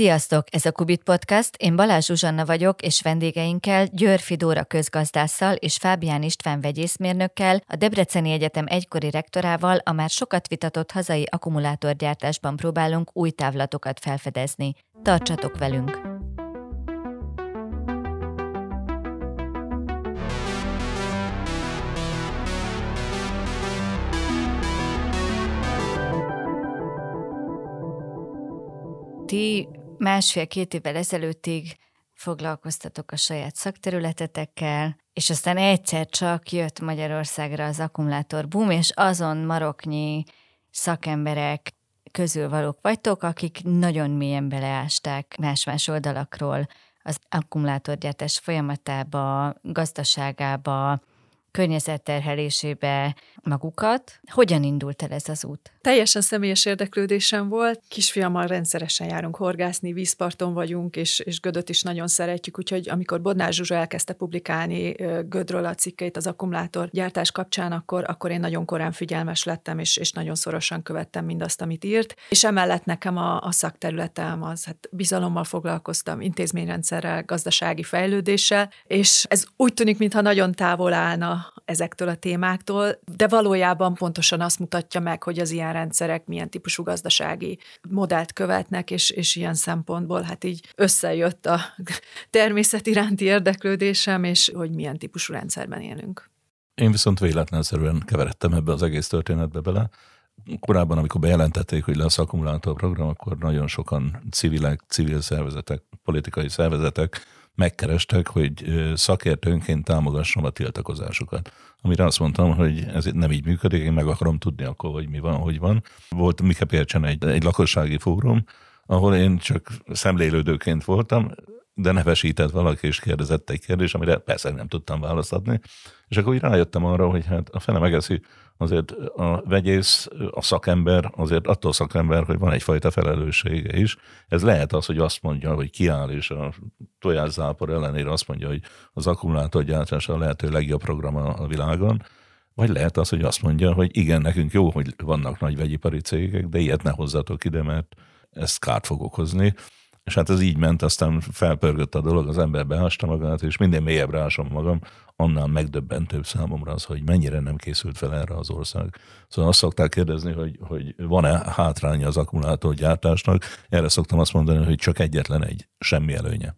Sziasztok! Ez a Kubit Podcast, én Balázs Zsuzsanna vagyok, és vendégeinkkel Győr Fidóra közgazdásszal és Fábián István vegyészmérnökkel, a Debreceni Egyetem egykori rektorával a már sokat vitatott hazai akkumulátorgyártásban próbálunk új távlatokat felfedezni. Tartsatok velünk! Ti másfél-két évvel ezelőttig foglalkoztatok a saját szakterületetekkel, és aztán egyszer csak jött Magyarországra az akkumulátor boom, és azon maroknyi szakemberek közül valók vagytok, akik nagyon mélyen beleásták más-más oldalakról az akkumulátorgyártás folyamatába, gazdaságába, környezetterhelésébe magukat. Hogyan indult el ez az út? Teljesen személyes érdeklődésem volt. Kisfiammal rendszeresen járunk horgászni, vízparton vagyunk, és, és Gödöt is nagyon szeretjük, úgyhogy amikor Bodnár Zsuzsa elkezdte publikálni Gödről a cikkeit az akkumulátor gyártás kapcsán, akkor, akkor én nagyon korán figyelmes lettem, és, és nagyon szorosan követtem mindazt, amit írt. És emellett nekem a, a szakterületem az, hát bizalommal foglalkoztam, intézményrendszerrel, gazdasági fejlődéssel, és ez úgy tűnik, mintha nagyon távol állna ezektől a témáktól, de valójában pontosan azt mutatja meg, hogy az ilyen rendszerek milyen típusú gazdasági modellt követnek, és, és ilyen szempontból hát így összejött a természet iránti érdeklődésem, és hogy milyen típusú rendszerben élünk. Én viszont véletlenszerűen keveredtem ebbe az egész történetbe bele. Korábban, amikor bejelentették, hogy lesz akkumulátor program, akkor nagyon sokan civilek, civil szervezetek, politikai szervezetek megkerestek, hogy szakértőnként támogassam a tiltakozásokat. Amire azt mondtam, hogy ez nem így működik, én meg akarom tudni akkor, hogy mi van, hogy van. Volt Mike Pércsen egy, egy lakossági fórum, ahol én csak szemlélődőként voltam, de nevesített valaki, és kérdezett egy kérdés, amire persze nem tudtam választ adni. És akkor úgy rájöttem arra, hogy hát a fele megeszi, azért a vegyész, a szakember, azért attól szakember, hogy van egyfajta felelőssége is. Ez lehet az, hogy azt mondja, hogy kiáll, és a tojászápor ellenére azt mondja, hogy az akkumulátorgyártás a lehető legjobb program a világon, vagy lehet az, hogy azt mondja, hogy igen, nekünk jó, hogy vannak nagy vegyipari cégek, de ilyet ne hozzatok ide, mert ezt kárt fog okozni. És hát ez így ment, aztán felpörgött a dolog, az ember beásta magát, és minden mélyebbre ásom magam, annál megdöbbentőbb számomra az, hogy mennyire nem készült fel erre az ország. Szóval azt szokták kérdezni, hogy, hogy van-e hátránya az akkumulátorgyártásnak, erre szoktam azt mondani, hogy csak egyetlen egy, semmi előnye.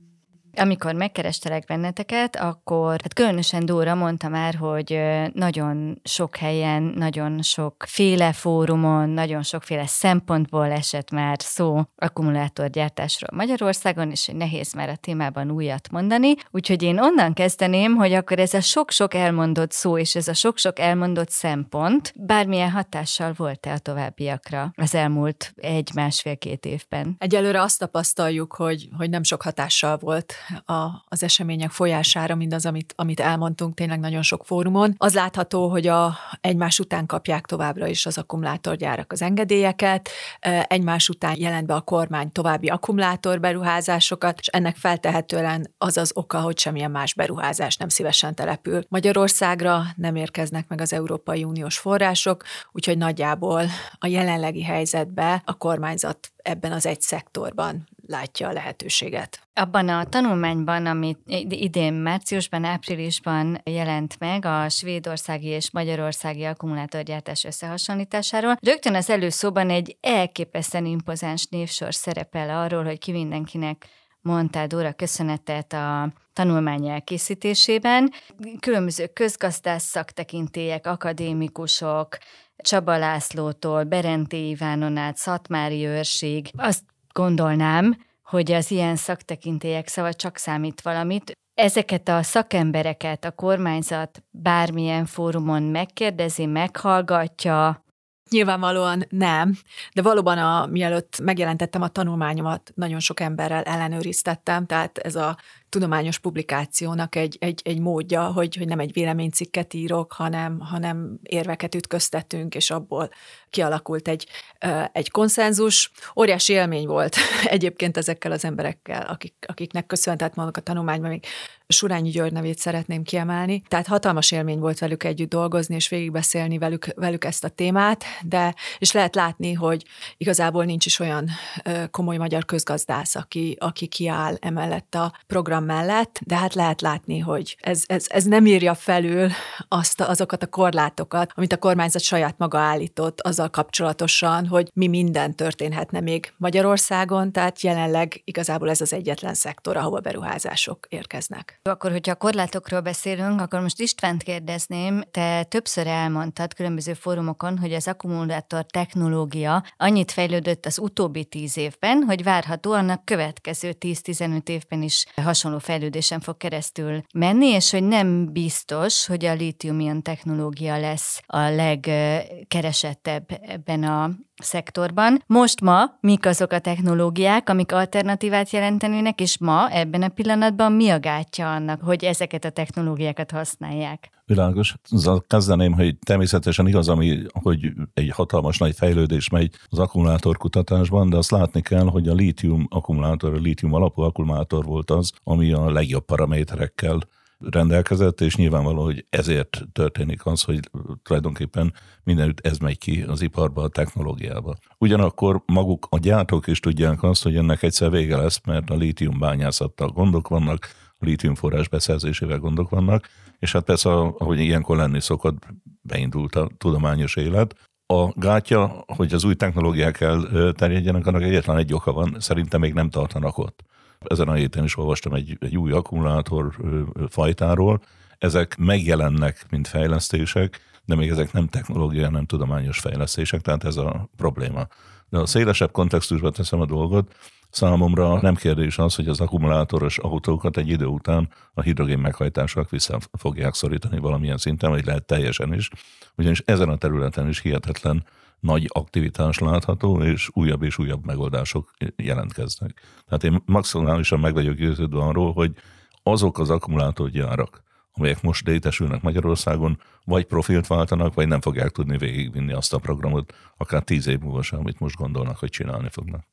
Amikor megkerestelek benneteket, akkor hát különösen Dóra mondta már, hogy nagyon sok helyen, nagyon sokféle fórumon, nagyon sokféle szempontból esett már szó akkumulátorgyártásról Magyarországon, és nehéz már a témában újat mondani. Úgyhogy én onnan kezdeném, hogy akkor ez a sok-sok elmondott szó és ez a sok-sok elmondott szempont bármilyen hatással volt-e a továbbiakra az elmúlt egy-másfél-két évben? Egyelőre azt tapasztaljuk, hogy, hogy nem sok hatással volt a, az események folyására, mindaz, amit, amit elmondtunk tényleg nagyon sok fórumon. Az látható, hogy a, egymás után kapják továbbra is az akkumulátorgyárak az engedélyeket, egymás után jelent be a kormány további akkumulátorberuházásokat, és ennek feltehetően az az oka, hogy semmilyen más beruházás nem szívesen települ. Magyarországra nem érkeznek meg az Európai Uniós források, úgyhogy nagyjából a jelenlegi helyzetbe a kormányzat ebben az egy szektorban látja a lehetőséget. Abban a tanulmányban, amit idén márciusban, áprilisban jelent meg a svédországi és magyarországi akkumulátorgyártás összehasonlításáról, rögtön az előszóban egy elképesztően impozáns névsor szerepel arról, hogy ki mindenkinek mondtál Dóra köszönetet a tanulmány elkészítésében. Különböző közgazdász szaktekintélyek, akadémikusok, Csaba Lászlótól, Berenté Ivánon át, Szatmári őrség. Azt gondolnám, hogy az ilyen szaktekintélyek szava csak számít valamit. Ezeket a szakembereket a kormányzat bármilyen fórumon megkérdezi, meghallgatja, Nyilvánvalóan nem, de valóban a, mielőtt megjelentettem a tanulmányomat, nagyon sok emberrel ellenőriztettem, tehát ez a tudományos publikációnak egy, egy, egy módja, hogy, hogy nem egy véleménycikket írok, hanem, hanem érveket ütköztetünk, és abból kialakult egy, egy konszenzus. Óriási élmény volt egyébként ezekkel az emberekkel, akik, akiknek köszönhetett maguk a tanulmányban, még Surányi György nevét szeretném kiemelni. Tehát hatalmas élmény volt velük együtt dolgozni, és végigbeszélni velük, velük ezt a témát, de és lehet látni, hogy igazából nincs is olyan komoly magyar közgazdász, aki, aki kiáll emellett a program mellett, de hát lehet látni, hogy ez, ez, ez nem írja felül azt, azokat a korlátokat, amit a kormányzat saját maga állított azzal kapcsolatosan, hogy mi minden történhetne még Magyarországon, tehát jelenleg igazából ez az egyetlen szektor, ahol beruházások érkeznek. Akkor, hogyha a korlátokról beszélünk, akkor most Istvánt kérdezném, te többször elmondtad különböző fórumokon, hogy az akkumulátor technológia annyit fejlődött az utóbbi tíz évben, hogy várható annak következő 10-15 évben is hasonló fejlődésen fog keresztül menni, és hogy nem biztos, hogy a lítium technológia lesz a legkeresettebb ebben a szektorban. Most ma mik azok a technológiák, amik alternatívát jelentenének, és ma ebben a pillanatban mi a gátja annak, hogy ezeket a technológiákat használják? Világos. Azzal kezdeném, hogy természetesen igaz, ami, hogy egy hatalmas nagy fejlődés megy az akkumulátorkutatásban, de azt látni kell, hogy a lítium akkumulátor, a lítium alapú akkumulátor volt az, ami a legjobb paraméterekkel rendelkezett, és nyilvánvaló, hogy ezért történik az, hogy tulajdonképpen mindenütt ez megy ki az iparba, a technológiába. Ugyanakkor maguk a gyártók is tudják azt, hogy ennek egyszer vége lesz, mert a lítium bányászattal gondok vannak, a lítium forrás beszerzésével gondok vannak, és hát persze, ahogy ilyenkor lenni szokott, beindult a tudományos élet. A gátja, hogy az új technológiák elterjedjenek, annak egyetlen egy oka van, szerintem még nem tartanak ott. Ezen a héten is olvastam egy, egy új akkumulátor fajtáról. Ezek megjelennek, mint fejlesztések, de még ezek nem technológia, nem tudományos fejlesztések, tehát ez a probléma. De a szélesebb kontextusban teszem a dolgot, Számomra nem kérdés az, hogy az akkumulátoros autókat egy idő után a hidrogén meghajtások vissza fogják szorítani valamilyen szinten, vagy lehet teljesen is, ugyanis ezen a területen is hihetetlen nagy aktivitás látható, és újabb és újabb megoldások jelentkeznek. Tehát én maximálisan meg vagyok győződve arról, hogy azok az akkumulátorgyárak, amelyek most létesülnek Magyarországon, vagy profilt váltanak, vagy nem fogják tudni végigvinni azt a programot, akár tíz év múlva sem, amit most gondolnak, hogy csinálni fognak.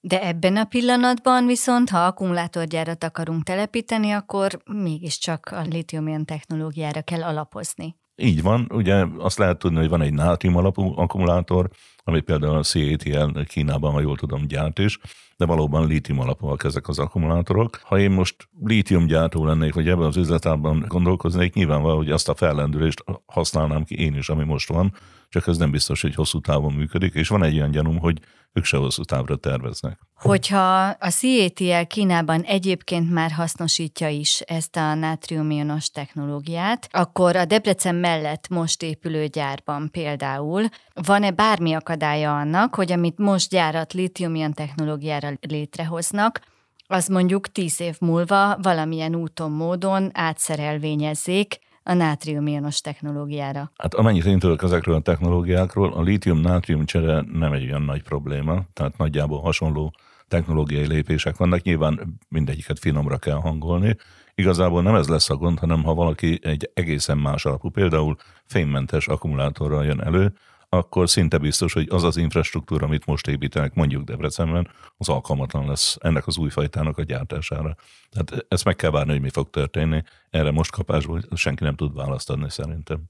De ebben a pillanatban viszont, ha akkumulátorgyárat akarunk telepíteni, akkor mégiscsak a litium technológiára kell alapozni. Így van, ugye azt lehet tudni, hogy van egy nátrium alapú akkumulátor, ami például a CATL Kínában, ha jól tudom, gyárt is, de valóban lítium alapúak ezek az akkumulátorok. Ha én most lítium gyártó lennék, vagy ebben az üzletában gondolkoznék, nyilvánvaló, hogy azt a fellendülést használnám ki én is, ami most van, csak ez nem biztos, hogy hosszú távon működik, és van egy olyan gyanúm, hogy ők se hosszú távra terveznek. Hogyha a CATL Kínában egyébként már hasznosítja is ezt a nátriumionos technológiát, akkor a Debrecen mellett most épülő gyárban például van-e bármi akadálya annak, hogy amit most gyárat litiumion technológiára létrehoznak, az mondjuk tíz év múlva valamilyen úton, módon átszerelvényezzék a nátriumionos technológiára? Hát amennyit én tudok ezekről a technológiákról, a lítium-nátrium csere nem egy olyan nagy probléma, tehát nagyjából hasonló technológiai lépések vannak, nyilván mindegyiket finomra kell hangolni. Igazából nem ez lesz a gond, hanem ha valaki egy egészen más alapú, például fémmentes akkumulátorral jön elő, akkor szinte biztos, hogy az az infrastruktúra, amit most építenek mondjuk Debrecenben, az alkalmatlan lesz ennek az új fajtának a gyártására. Tehát ezt meg kell várni, hogy mi fog történni. Erre most kapásból senki nem tud választ adni szerintem.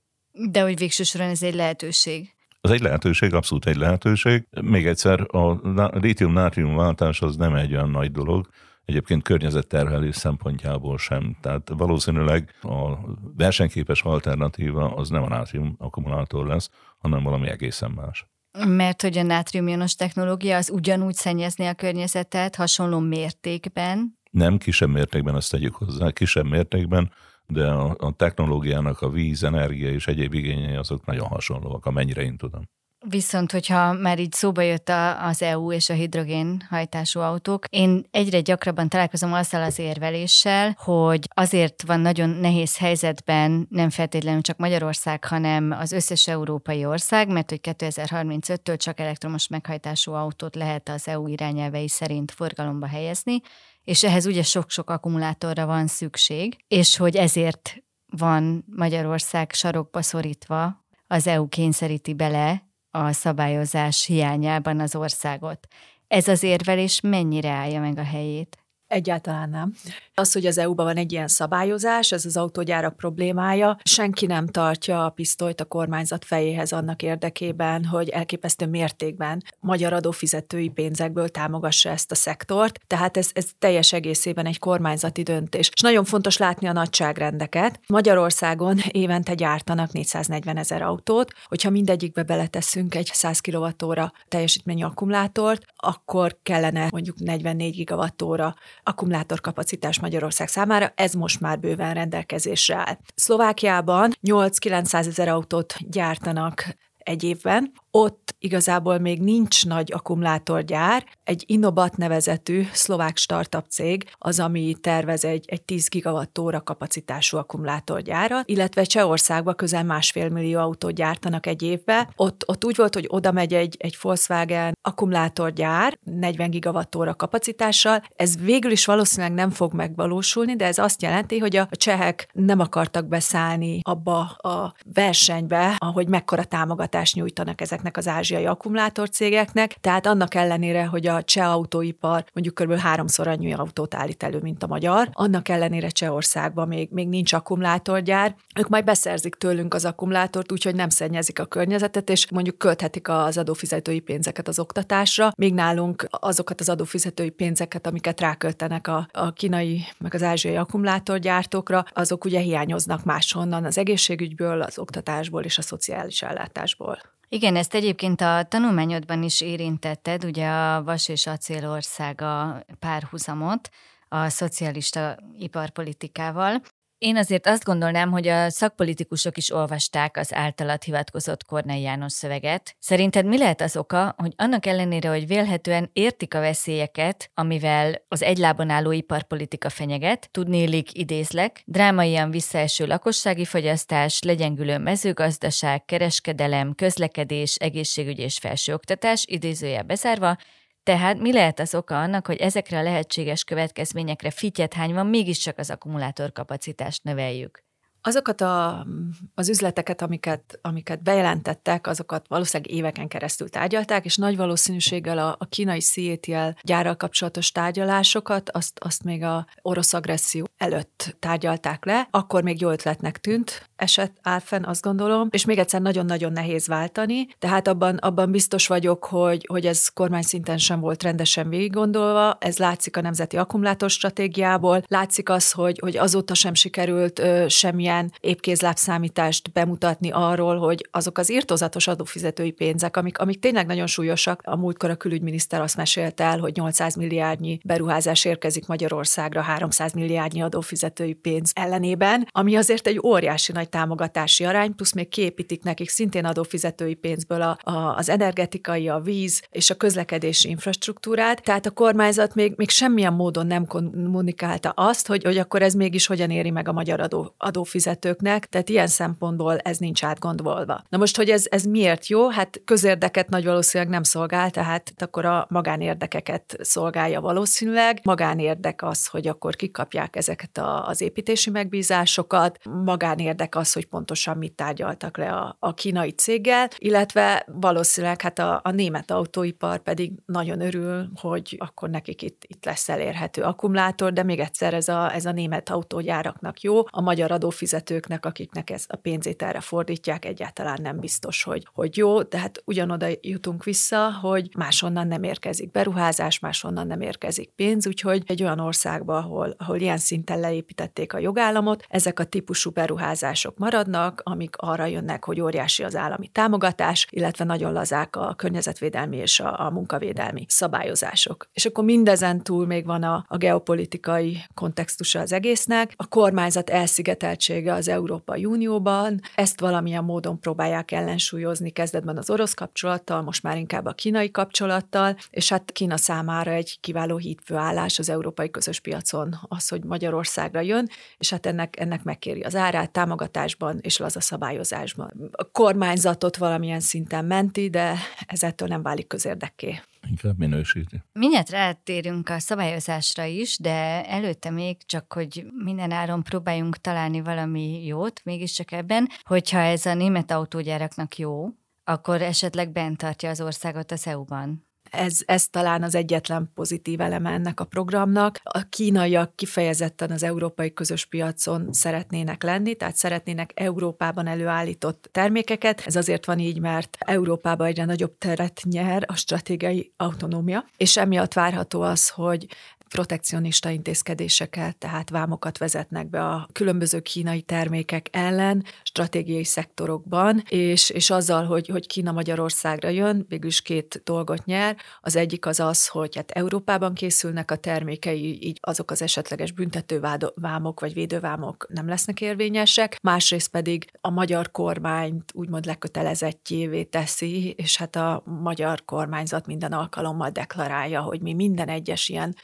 De hogy végső soron ez egy lehetőség. Ez egy lehetőség, abszolút egy lehetőség. Még egyszer, a lítium-nátrium váltás az nem egy olyan nagy dolog, egyébként környezetterhelés szempontjából sem. Tehát valószínűleg a versenyképes alternatíva az nem a nátrium akkumulátor lesz, hanem valami egészen más. Mert hogy a nátriumionos technológia az ugyanúgy szennyezni a környezetet hasonló mértékben? Nem, kisebb mértékben azt tegyük hozzá, kisebb mértékben, de a, a technológiának a víz, energia és egyéb igényei azok nagyon hasonlóak, amennyire én tudom. Viszont, hogyha már így szóba jött a, az EU és a hidrogén hajtású autók, én egyre gyakrabban találkozom azzal az érveléssel, hogy azért van nagyon nehéz helyzetben nem feltétlenül csak Magyarország, hanem az összes európai ország, mert hogy 2035-től csak elektromos meghajtású autót lehet az EU irányelvei szerint forgalomba helyezni, és ehhez ugye sok-sok akkumulátorra van szükség, és hogy ezért van Magyarország sarokba szorítva, az EU kényszeríti bele a szabályozás hiányában az országot. Ez az érvelés mennyire állja meg a helyét? Egyáltalán nem. Az, hogy az EU-ban van egy ilyen szabályozás, ez az autógyárak problémája. Senki nem tartja a pisztolyt a kormányzat fejéhez annak érdekében, hogy elképesztő mértékben magyar adófizetői pénzekből támogassa ezt a szektort. Tehát ez, ez teljes egészében egy kormányzati döntés. És nagyon fontos látni a nagyságrendeket. Magyarországon évente gyártanak 440 ezer autót, hogyha mindegyikbe beleteszünk egy 100 kWh teljesítményű akkumulátort, akkor kellene mondjuk 44 gigawattóra akkumulátorkapacitás Magyarország számára, ez most már bőven rendelkezésre áll. Szlovákiában 8-900 ezer autót gyártanak egy évben, ott igazából még nincs nagy akkumulátorgyár. Egy Innobat nevezetű szlovák startup cég az, ami tervez egy, egy 10 gigawattóra kapacitású akkumulátorgyárat, illetve Csehországban közel másfél millió autót gyártanak egy évbe. Ott, ott úgy volt, hogy oda megy egy, egy Volkswagen akkumulátorgyár 40 gigawattóra kapacitással. Ez végül is valószínűleg nem fog megvalósulni, de ez azt jelenti, hogy a csehek nem akartak beszállni abba a versenybe, ahogy mekkora támogatást nyújtanak ezek ezeknek az ázsiai akkumulátorcégeknek, tehát annak ellenére, hogy a cseh autóipar mondjuk kb. háromszor annyi autót állít elő, mint a magyar, annak ellenére Csehországban még, még nincs akkumulátorgyár, ők majd beszerzik tőlünk az akkumulátort, úgyhogy nem szennyezik a környezetet, és mondjuk költhetik az adófizetői pénzeket az oktatásra, míg nálunk azokat az adófizetői pénzeket, amiket ráköltenek a, a kínai, meg az ázsiai akkumulátorgyártókra, azok ugye hiányoznak máshonnan az egészségügyből, az oktatásból és a szociális ellátásból. Igen, ezt egyébként a tanulmányodban is érintetted, ugye a Vas és Acélországa párhuzamot a szocialista iparpolitikával. Én azért azt gondolnám, hogy a szakpolitikusok is olvasták az általad hivatkozott Kornei János szöveget. Szerinted mi lehet az oka, hogy annak ellenére, hogy vélhetően értik a veszélyeket, amivel az egylábon álló iparpolitika fenyeget, tudnélik idézlek, drámaian visszaeső lakossági fogyasztás, legyengülő mezőgazdaság, kereskedelem, közlekedés, egészségügy és felsőoktatás, idézője bezárva, tehát mi lehet az oka annak, hogy ezekre a lehetséges következményekre fityet hányva mégiscsak az akkumulátorkapacitást növeljük? Azokat a, az üzleteket, amiket, amiket bejelentettek, azokat valószínűleg éveken keresztül tárgyalták, és nagy valószínűséggel a, a kínai CATL gyárral kapcsolatos tárgyalásokat, azt, azt még a orosz agresszió előtt tárgyalták le, akkor még jó ötletnek tűnt, eset áll fenn, azt gondolom, és még egyszer nagyon-nagyon nehéz váltani, tehát abban, abban biztos vagyok, hogy, hogy ez kormány szinten sem volt rendesen végiggondolva, ez látszik a Nemzeti Akkumulátor Stratégiából, látszik az, hogy, hogy azóta sem sikerült ö, semmilyen ilyen épkézlábszámítást bemutatni arról, hogy azok az írtozatos adófizetői pénzek, amik, amik tényleg nagyon súlyosak. A múltkor a külügyminiszter azt mesélte el, hogy 800 milliárdnyi beruházás érkezik Magyarországra 300 milliárdnyi adófizetői pénz ellenében, ami azért egy óriási nagy támogatási arány, plusz még kiépítik nekik szintén adófizetői pénzből a, a, az energetikai, a víz és a közlekedési infrastruktúrát. Tehát a kormányzat még, még semmilyen módon nem kommunikálta azt, hogy, hogy akkor ez mégis hogyan éri meg a magyar adó, adófizetőknek, tehát ilyen szempontból ez nincs átgondolva. Na most, hogy ez, ez miért jó? Hát közérdeket nagy valószínűleg nem szolgál, tehát akkor a magánérdekeket szolgálja valószínűleg. Magánérdek az, hogy akkor kikapják ezeket a, az építési megbízásokat, magánérdek az, hogy pontosan mit tárgyaltak le a, a kínai céggel, illetve valószínűleg hát a, a német autóipar pedig nagyon örül, hogy akkor nekik itt, itt lesz elérhető akkumulátor, de még egyszer ez a, ez a német autógyáraknak jó, a magyar adófizetők adófizetőknek, akiknek ezt a pénzét erre fordítják, egyáltalán nem biztos, hogy, hogy jó, tehát ugyanoda jutunk vissza, hogy máshonnan nem érkezik beruházás, máshonnan nem érkezik pénz, úgyhogy egy olyan országba, ahol, ahol ilyen szinten leépítették a jogállamot, ezek a típusú beruházások források maradnak, amik arra jönnek, hogy óriási az állami támogatás, illetve nagyon lazák a környezetvédelmi és a, a munkavédelmi szabályozások. És akkor mindezen túl még van a, a geopolitikai kontextusa az egésznek, a kormányzat elszigeteltsége az Európai Unióban, ezt valamilyen módon próbálják ellensúlyozni kezdetben az orosz kapcsolattal, most már inkább a kínai kapcsolattal, és hát Kína számára egy kiváló hídfőállás az európai közös piacon az, hogy Magyarországra jön, és hát ennek, ennek megkéri az árát támogatásban és laza szabályozásban. A kormányzatot valamilyen szinten menti, de ez ettől nem válik közérdekké inkább minősíti. Mindjárt rátérünk a szabályozásra is, de előtte még csak, hogy minden áron próbáljunk találni valami jót, mégiscsak ebben, hogyha ez a német autógyáraknak jó, akkor esetleg bent tartja az országot az EU-ban ez, ez talán az egyetlen pozitív eleme ennek a programnak. A kínaiak kifejezetten az európai közös piacon szeretnének lenni, tehát szeretnének Európában előállított termékeket. Ez azért van így, mert Európában egyre nagyobb teret nyer a stratégiai autonómia, és emiatt várható az, hogy protekcionista intézkedéseket, tehát vámokat vezetnek be a különböző kínai termékek ellen stratégiai szektorokban, és, és azzal, hogy, hogy Kína Magyarországra jön, végülis két dolgot nyer. Az egyik az az, hogy hát Európában készülnek a termékei, így azok az esetleges büntető vámok vagy védővámok nem lesznek érvényesek, másrészt pedig a magyar kormányt úgymond lekötelezettjévé teszi, és hát a magyar kormányzat minden alkalommal deklarálja, hogy mi minden egyes ilyen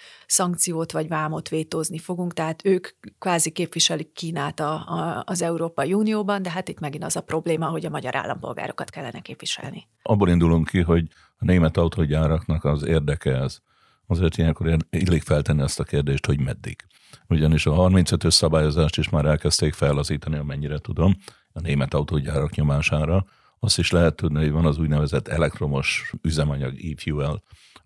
szankciót vagy vámot vétózni fogunk, tehát ők kvázi képviselik Kínát a, a, az Európai Unióban, de hát itt megint az a probléma, hogy a magyar állampolgárokat kellene képviselni. Abból indulunk ki, hogy a német autógyáraknak az érdeke ez. Azért ilyenkor illik feltenni azt a kérdést, hogy meddig. Ugyanis a 35-ös szabályozást is már elkezdték fellazítani, amennyire tudom, a német autógyárak nyomására. Azt is lehet tudni, hogy van az úgynevezett elektromos üzemanyag e-fuel,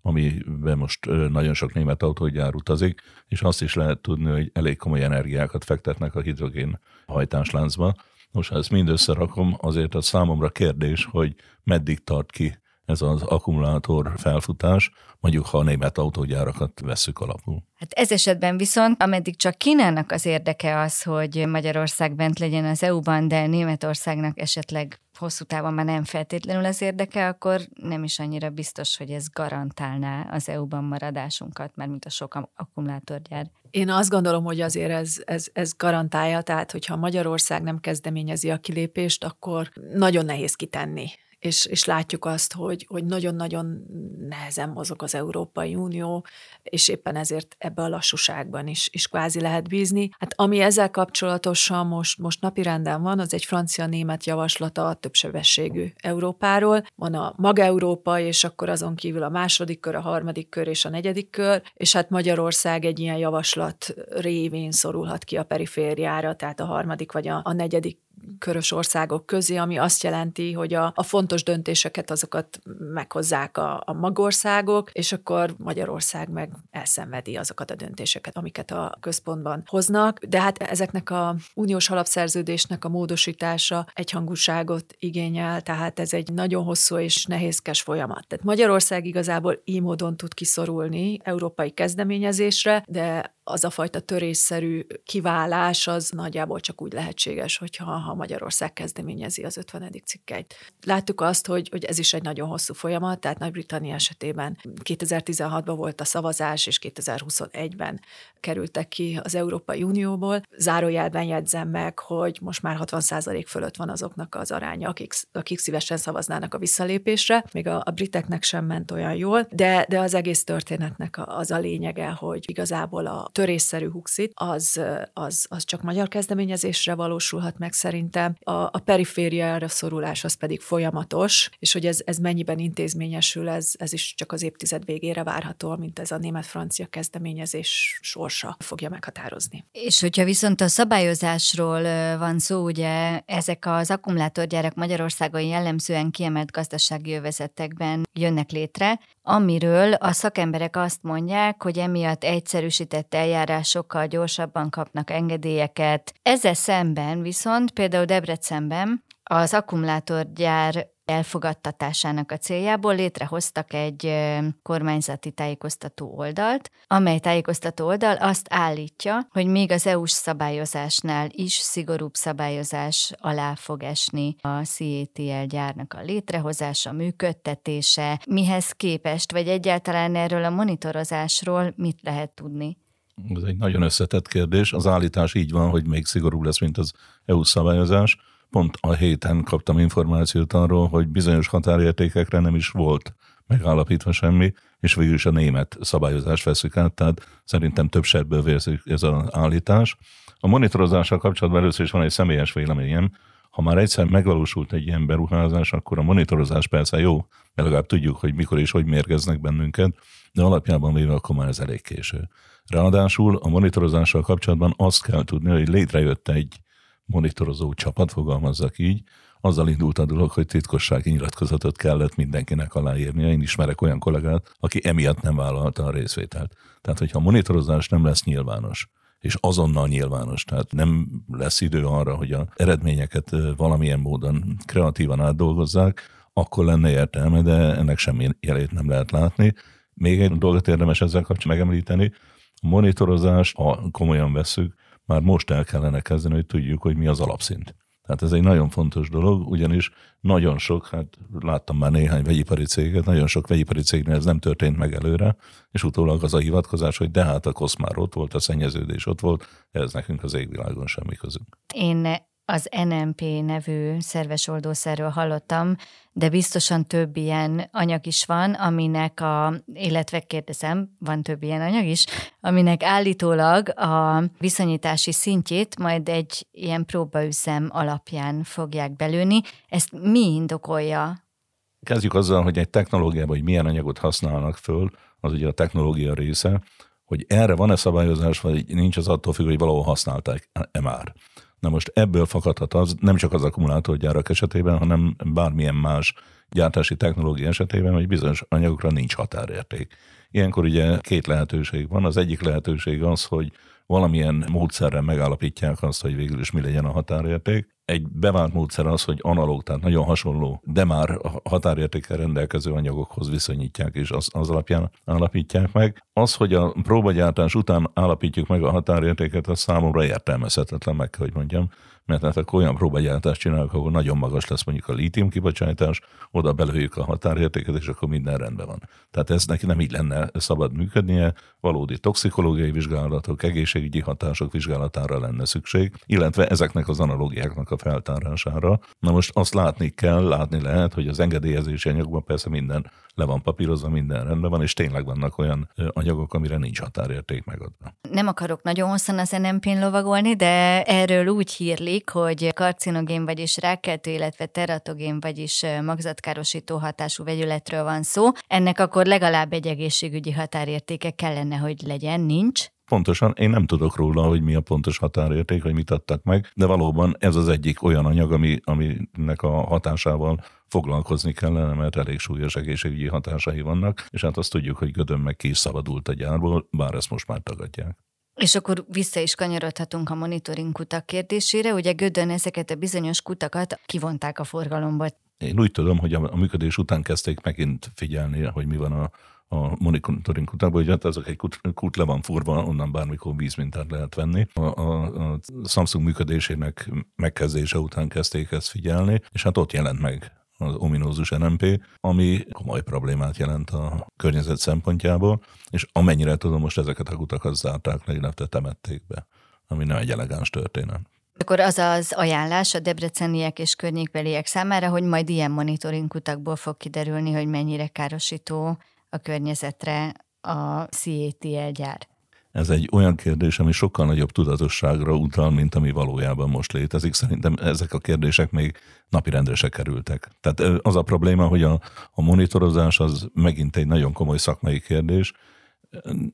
amiben most nagyon sok német autógyár utazik, és azt is lehet tudni, hogy elég komoly energiákat fektetnek a hidrogén hajtásláncba. Most ha ezt mind összerakom, azért az számomra kérdés, hogy meddig tart ki ez az akkumulátor felfutás, mondjuk ha a német autógyárakat veszük alapul. Hát ez esetben viszont, ameddig csak Kínának az érdeke az, hogy Magyarország bent legyen az EU-ban, de Németországnak esetleg hosszú távon már nem feltétlenül az érdeke, akkor nem is annyira biztos, hogy ez garantálná az EU-ban maradásunkat, mert mint a sok akkumulátorgyár. Én azt gondolom, hogy azért ez, ez, ez garantálja, tehát hogyha Magyarország nem kezdeményezi a kilépést, akkor nagyon nehéz kitenni és, és látjuk azt, hogy, hogy nagyon-nagyon nehezen mozog az Európai Unió, és éppen ezért ebbe a lassúságban is, is kvázi lehet bízni. Hát ami ezzel kapcsolatosan most, most napirenden van, az egy francia-német javaslata a többsebességű Európáról. Van a maga Európa, és akkor azon kívül a második kör, a harmadik kör és a negyedik kör, és hát Magyarország egy ilyen javaslat révén szorulhat ki a perifériára, tehát a harmadik vagy a, a negyedik körös országok közé, ami azt jelenti, hogy a, a fontos döntéseket azokat meghozzák a, a magországok, és akkor Magyarország meg elszenvedi azokat a döntéseket, amiket a központban hoznak. De hát ezeknek a uniós alapszerződésnek a módosítása egyhangúságot igényel, tehát ez egy nagyon hosszú és nehézkes folyamat. Tehát Magyarország igazából így módon tud kiszorulni európai kezdeményezésre, de az a fajta törésszerű kiválás az nagyjából csak úgy lehetséges, hogyha ha Magyarország kezdeményezi az 50. cikkeit. Láttuk azt, hogy, hogy ez is egy nagyon hosszú folyamat, tehát Nagy-Britannia esetében 2016-ban volt a szavazás, és 2021-ben kerültek ki az Európai Unióból. Zárójelben jegyzem meg, hogy most már 60% fölött van azoknak az aránya, akik, akik szívesen szavaznának a visszalépésre. Még a, a briteknek sem ment olyan jól, de, de az egész történetnek az a lényege, hogy igazából a törésszerű huxit, az, az, az csak magyar kezdeményezésre valósulhat meg szerintem. A, a perifériára szorulás az pedig folyamatos, és hogy ez, ez mennyiben intézményesül, ez, ez is csak az évtized végére várható, mint ez a német-francia kezdeményezés sorsa fogja meghatározni. És hogyha viszont a szabályozásról van szó, ugye ezek az akkumulátorgyárak Magyarországon jellemzően kiemelt gazdasági övezetekben jönnek létre, amiről a szakemberek azt mondják, hogy emiatt egyszerűsített eljárásokkal gyorsabban kapnak engedélyeket. Ezzel szemben viszont például Debrecenben az akkumulátorgyár elfogadtatásának a céljából létrehoztak egy kormányzati tájékoztató oldalt, amely tájékoztató oldal azt állítja, hogy még az EU-s szabályozásnál is szigorúbb szabályozás alá fog esni a CATL gyárnak a létrehozása, működtetése, mihez képest, vagy egyáltalán erről a monitorozásról mit lehet tudni? Ez egy nagyon összetett kérdés. Az állítás így van, hogy még szigorú lesz, mint az EU szabályozás. Pont a héten kaptam információt arról, hogy bizonyos határértékekre nem is volt megállapítva semmi, és végül is a német szabályozás veszük át, tehát szerintem több sebből vérzik ez az állítás. A monitorozással kapcsolatban először is van egy személyes véleményem, ha már egyszer megvalósult egy ilyen beruházás, akkor a monitorozás persze jó, mert legalább tudjuk, hogy mikor és hogy mérgeznek bennünket, de alapjában véve akkor már ez elég késő. Ráadásul a monitorozással kapcsolatban azt kell tudni, hogy létrejött egy monitorozó csapat, fogalmazzak így, azzal indult a dolog, hogy titkossági nyilatkozatot kellett mindenkinek aláírnia. Én ismerek olyan kollégát, aki emiatt nem vállalta a részvételt. Tehát, hogyha a monitorozás nem lesz nyilvános, és azonnal nyilvános, tehát nem lesz idő arra, hogy a eredményeket valamilyen módon kreatívan átdolgozzák, akkor lenne értelme, de ennek semmi jelét nem lehet látni. Még egy dolgot érdemes ezzel kapcsolatban megemlíteni, a monitorozást, ha komolyan veszük, már most el kellene kezdeni, hogy tudjuk, hogy mi az alapszint. Tehát ez egy nagyon fontos dolog, ugyanis nagyon sok, hát láttam már néhány vegyipari céget, nagyon sok vegyipari cégnél ez nem történt meg előre, és utólag az a hivatkozás, hogy de hát a kosz már ott volt, a szennyeződés ott volt, ez nekünk az égvilágon semmi közünk. Én az NMP nevű szerves oldószerről hallottam, de biztosan több ilyen anyag is van, aminek a, illetve kérdezem, van több ilyen anyag is, aminek állítólag a viszonyítási szintjét majd egy ilyen próbaüzem alapján fogják belőni. Ezt mi indokolja? Kezdjük azzal, hogy egy technológiában, hogy milyen anyagot használnak föl, az ugye a technológia része, hogy erre van-e szabályozás, vagy nincs, az attól függ, hogy valahol használták-e már. Na most ebből fakadhat az, nem csak az akkumulátorgyárak esetében, hanem bármilyen más gyártási technológia esetében, hogy bizonyos anyagokra nincs határérték. Ilyenkor ugye két lehetőség van. Az egyik lehetőség az, hogy valamilyen módszerrel megállapítják azt, hogy végül is mi legyen a határérték. Egy bevált módszer az, hogy analóg, tehát nagyon hasonló, de már határértékkel rendelkező anyagokhoz viszonyítják, és az, az alapján állapítják meg. Az, hogy a próbagyártás után állapítjuk meg a határértéket, az számomra értelmezhetetlen, meg hogy mondjam, mert hát akkor olyan próbagyártást csinálok, ahol nagyon magas lesz mondjuk a lítium kibocsátás, oda belőjük a határértéket, és akkor minden rendben van. Tehát ez neki nem így lenne szabad működnie, valódi toxikológiai vizsgálatok, egészségügyi hatások vizsgálatára lenne szükség, illetve ezeknek az analógiáknak a feltárására. Na most azt látni kell, látni lehet, hogy az engedélyezési anyagban persze minden le van papírozva, minden rendben van, és tényleg vannak olyan anyagok, amire nincs határérték megadva. Nem akarok nagyon hosszan az NMP-n lovagolni, de erről úgy hírlik, hogy karcinogén, vagyis rákkeltő, illetve teratogén, vagyis magzatkárosító hatású vegyületről van szó. Ennek akkor legalább egy egészségügyi határértéke kellene, hogy legyen, nincs. Pontosan, én nem tudok róla, hogy mi a pontos határérték, hogy mit adtak meg, de valóban ez az egyik olyan anyag, ami, aminek a hatásával foglalkozni kellene, mert elég súlyos egészségügyi hatásai vannak, és hát azt tudjuk, hogy Gödön meg ki is szabadult a gyárból, bár ezt most már tagadják. És akkor vissza is kanyarodhatunk a monitoring kutak kérdésére. Ugye Gödön ezeket a bizonyos kutakat kivonták a forgalomba. Én úgy tudom, hogy a, a működés után kezdték megint figyelni, hogy mi van a a monitoring kutakban, hogy hát azok egy kút, kút le van furva, onnan bármikor vízmintát lehet venni. A, a, a Samsung működésének megkezdése után kezdték ezt figyelni, és hát ott jelent meg az ominózus NMP, ami komoly problémát jelent a környezet szempontjából, és amennyire tudom, most ezeket a kutakat zárták le, illetve temették be, ami nem egy elegáns történet. Akkor az az ajánlás a debreceniek és környékbeliek számára, hogy majd ilyen monitoring kutakból fog kiderülni, hogy mennyire károsító a környezetre a CATL gyár. Ez egy olyan kérdés, ami sokkal nagyobb tudatosságra utal, mint ami valójában most létezik. Szerintem ezek a kérdések még napirendre se kerültek. Tehát az a probléma, hogy a, a monitorozás az megint egy nagyon komoly szakmai kérdés.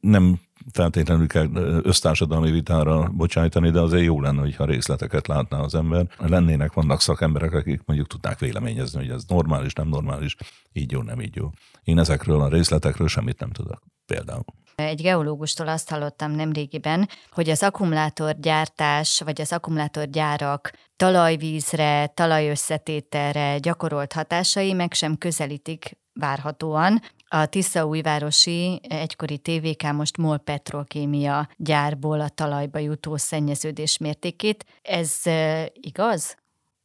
Nem feltétlenül kell össztársadalmi vitára bocsájtani, de azért jó lenne, hogyha részleteket látná az ember. Lennének, vannak szakemberek, akik mondjuk tudnák véleményezni, hogy ez normális, nem normális, így jó, nem így jó. Én ezekről a részletekről semmit nem tudok például. Egy geológustól azt hallottam nemrégiben, hogy az akkumulátorgyártás vagy az akkumulátorgyárak talajvízre, talajösszetételre gyakorolt hatásai meg sem közelítik várhatóan a Tiszaújvárosi egykori TVK most MOL Petrokémia gyárból a talajba jutó szennyeződés mértékét. Ez igaz?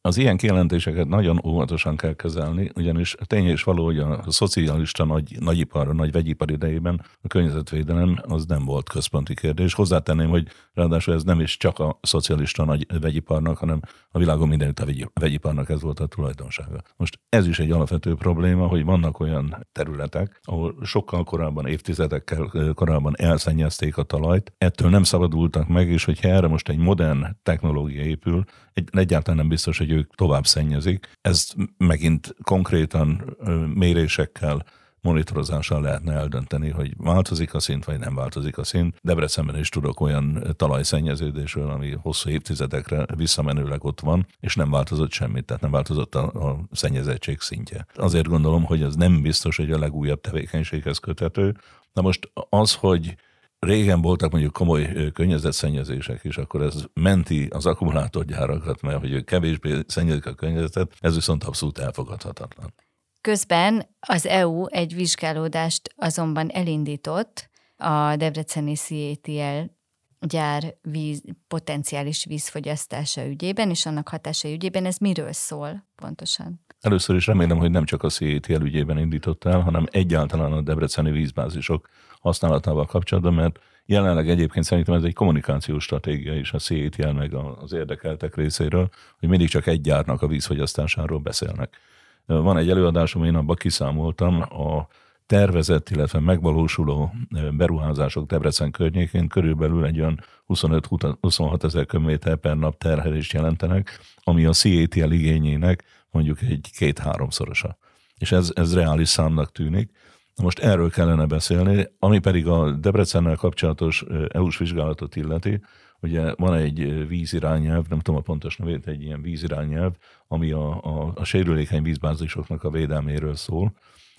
Az ilyen kijelentéseket nagyon óvatosan kell kezelni, ugyanis tény és való, hogy a szocialista nagy, nagyipar, a nagy vegyipar idejében a környezetvédelem az nem volt központi kérdés. Hozzátenném, hogy ráadásul ez nem is csak a szocialista nagy vegyiparnak, hanem a világon mindenütt a vegyiparnak ez volt a tulajdonsága. Most ez is egy alapvető probléma, hogy vannak olyan területek, ahol sokkal korábban, évtizedekkel korábban elszennyezték a talajt, ettől nem szabadultak meg, és hogyha erre most egy modern technológia épül, egyáltalán nem biztos, hogy ők tovább szennyezik. Ezt megint konkrétan mérésekkel, monitorozással lehetne eldönteni, hogy változik a szint, vagy nem változik a szint. Debrecenben is tudok olyan talajszennyeződésről, ami hosszú évtizedekre visszamenőleg ott van, és nem változott semmit, tehát nem változott a, a szennyezettség szintje. Azért gondolom, hogy ez nem biztos, hogy a legújabb tevékenységhez köthető. Na most az, hogy régen voltak mondjuk komoly környezetszennyezések is, akkor ez menti az akkumulátorgyárakat, mert hogy kevésbé szennyezik a környezetet, ez viszont abszolút elfogadhatatlan. Közben az EU egy vizsgálódást azonban elindított a Debreceni CATL gyár víz, potenciális vízfogyasztása ügyében, és annak hatása ügyében. Ez miről szól pontosan? Először is remélem, hogy nem csak a CATL ügyében indított el, hanem egyáltalán a debreceni vízbázisok használatával kapcsolatban, mert jelenleg egyébként szerintem ez egy kommunikációs stratégia is a CETL meg az érdekeltek részéről, hogy mindig csak egy gyárnak a vízfogyasztásáról beszélnek. Van egy előadásom, én abban kiszámoltam a tervezett, illetve megvalósuló beruházások Debrecen környékén körülbelül egy olyan 25-26 ezer köbméter per nap terhelést jelentenek, ami a CETL igényének mondjuk egy két-háromszorosa. És ez, ez reális számnak tűnik. Most erről kellene beszélni, ami pedig a Debrecennel kapcsolatos EU-s vizsgálatot illeti, ugye van egy vízirányelv, nem tudom a pontos nevét, egy ilyen vízirányelv, ami a, a, a sérülékeny vízbázisoknak a védelméről szól,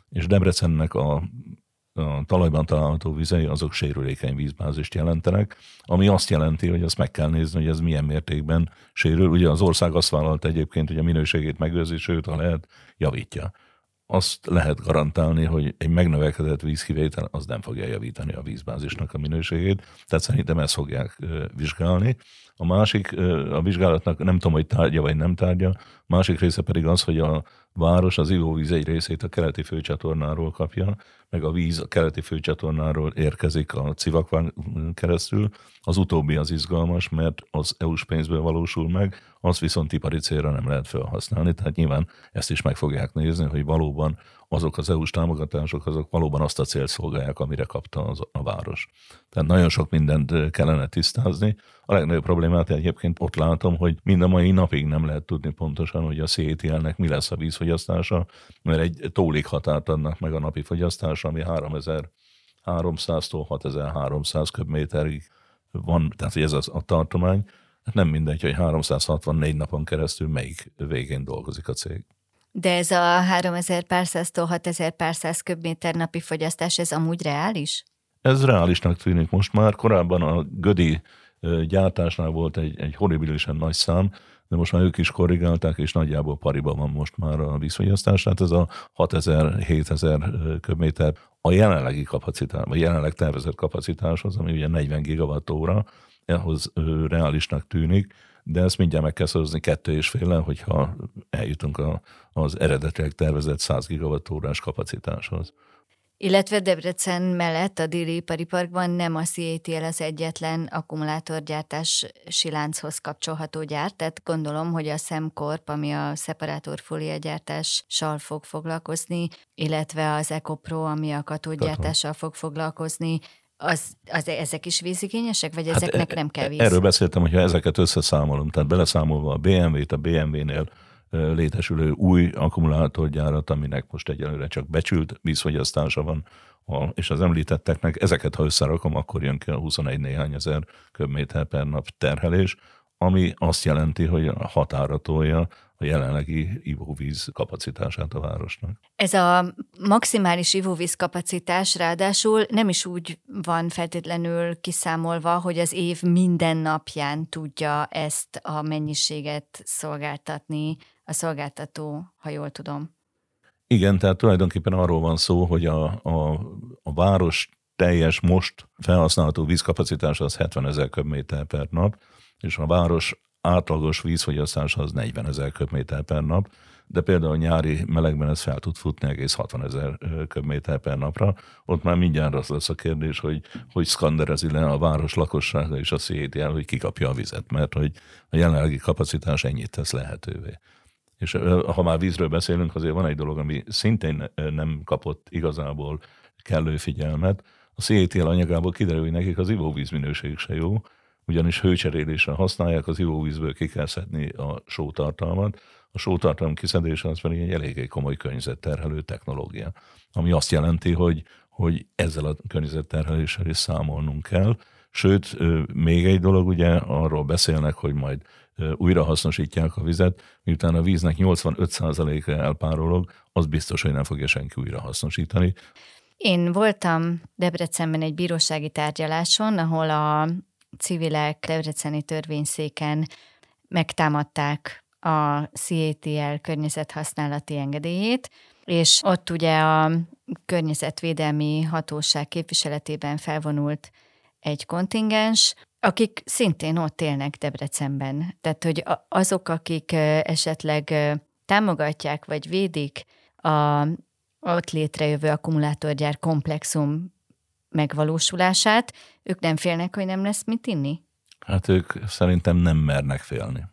és Debrecennek a, a talajban található vizei azok sérülékeny vízbázist jelentenek, ami azt jelenti, hogy azt meg kell nézni, hogy ez milyen mértékben sérül. Ugye az ország azt vállalt egyébként, hogy a minőségét megőrzi, sőt, ha lehet, javítja azt lehet garantálni, hogy egy megnövekedett vízkivétel az nem fogja javítani a vízbázisnak a minőségét, tehát szerintem ezt fogják vizsgálni. A másik, a vizsgálatnak nem tudom, hogy tárgya vagy nem tárgya, másik része pedig az, hogy a város az ivóvíz egy részét a keleti főcsatornáról kapja, meg a víz a keleti főcsatornáról érkezik a Civakván keresztül. Az utóbbi az izgalmas, mert az EU-s pénzből valósul meg, az viszont ipari célra nem lehet felhasználni, tehát nyilván ezt is meg fogják nézni, hogy valóban azok az EU-s támogatások, azok valóban azt a célt szolgálják, amire kapta az, a város. Tehát nagyon sok mindent kellene tisztázni. A legnagyobb problémát egyébként ott látom, hogy mind a mai napig nem lehet tudni pontosan, hogy a CETL-nek mi lesz a vízfogyasztása, mert egy tólik határt adnak meg a napi fogyasztásra, ami 3300-tól 6300 köbméterig van, tehát ez az a tartomány. Hát nem mindegy, hogy 364 napon keresztül melyik végén dolgozik a cég. De ez a 3000 párszáztól 6000 párszáz köbméter napi fogyasztás, ez amúgy reális? Ez reálisnak tűnik most már. Korábban a Gödi gyártásnál volt egy, egy horribilisen nagy szám, de most már ők is korrigálták, és nagyjából pariba van most már a vízfogyasztás. Tehát ez a 6000-7000 köbméter a jelenlegi kapacitás, vagy jelenleg tervezett kapacitáshoz, ami ugye 40 gigawatt ehhoz reálisnak tűnik, de ezt mindjárt meg kell szorozni kettő és féle, hogyha eljutunk a, az eredetileg tervezett 100 gigawattórás kapacitáshoz. Illetve Debrecen mellett a déli ipari parkban nem a CATL az egyetlen akkumulátorgyártás silánchoz kapcsolható gyár, tehát gondolom, hogy a Semcorp, ami a szeparátorfólia gyártással fog foglalkozni, illetve az EcoPro, ami a katódgyártással fog foglalkozni, az, az, ezek is vízigényesek, vagy hát ezeknek e, nem kell víz? Erről beszéltem, hogyha ezeket összeszámolom, tehát beleszámolva a BMW-t, a BMW-nél létesülő új akkumulátorgyárat, aminek most egyelőre csak becsült vízfogyasztása van, a, és az említetteknek, ezeket ha összerakom, akkor jön ki a 21 néhány ezer köbméter per nap terhelés, ami azt jelenti, hogy határa tolja a jelenlegi ivóvíz kapacitását a városnak. Ez a maximális ivóvíz kapacitás ráadásul nem is úgy van feltétlenül kiszámolva, hogy az év minden napján tudja ezt a mennyiséget szolgáltatni a szolgáltató, ha jól tudom. Igen, tehát tulajdonképpen arról van szó, hogy a, a, a város teljes most felhasználható vízkapacitása az 70 ezer köbméter per nap, és a város átlagos vízfogyasztása az 40 ezer köbméter per nap, de például nyári melegben ez fel tud futni egész 60 ezer köbméter per napra. Ott már mindjárt az lesz a kérdés, hogy hogy szkanderezi le a város lakossága és a CETL, hogy kikapja a vizet, mert hogy a jelenlegi kapacitás ennyit tesz lehetővé. És ha már vízről beszélünk, azért van egy dolog, ami szintén nem kapott igazából kellő figyelmet. A CETL anyagából kiderül, hogy nekik az ivóvíz minőség se jó, ugyanis hőcserélésre használják, az ivóvízből ki kell szedni a sótartalmat. A sótartalom kiszedése az pedig egy eléggé komoly környezetterhelő technológia, ami azt jelenti, hogy, hogy ezzel a környezetterheléssel is számolnunk kell. Sőt, még egy dolog, ugye arról beszélnek, hogy majd újra hasznosítják a vizet, miután a víznek 85%-a elpárolog, az biztos, hogy nem fogja senki újra hasznosítani. Én voltam Debrecenben egy bírósági tárgyaláson, ahol a civilek Debreceni törvényszéken megtámadták a CATL környezethasználati engedélyét, és ott ugye a környezetvédelmi hatóság képviseletében felvonult egy kontingens, akik szintén ott élnek Debrecenben. Tehát, hogy azok, akik esetleg támogatják vagy védik a ott létrejövő akkumulátorgyár komplexum megvalósulását, ők nem félnek, hogy nem lesz mit inni? Hát ők szerintem nem mernek félni.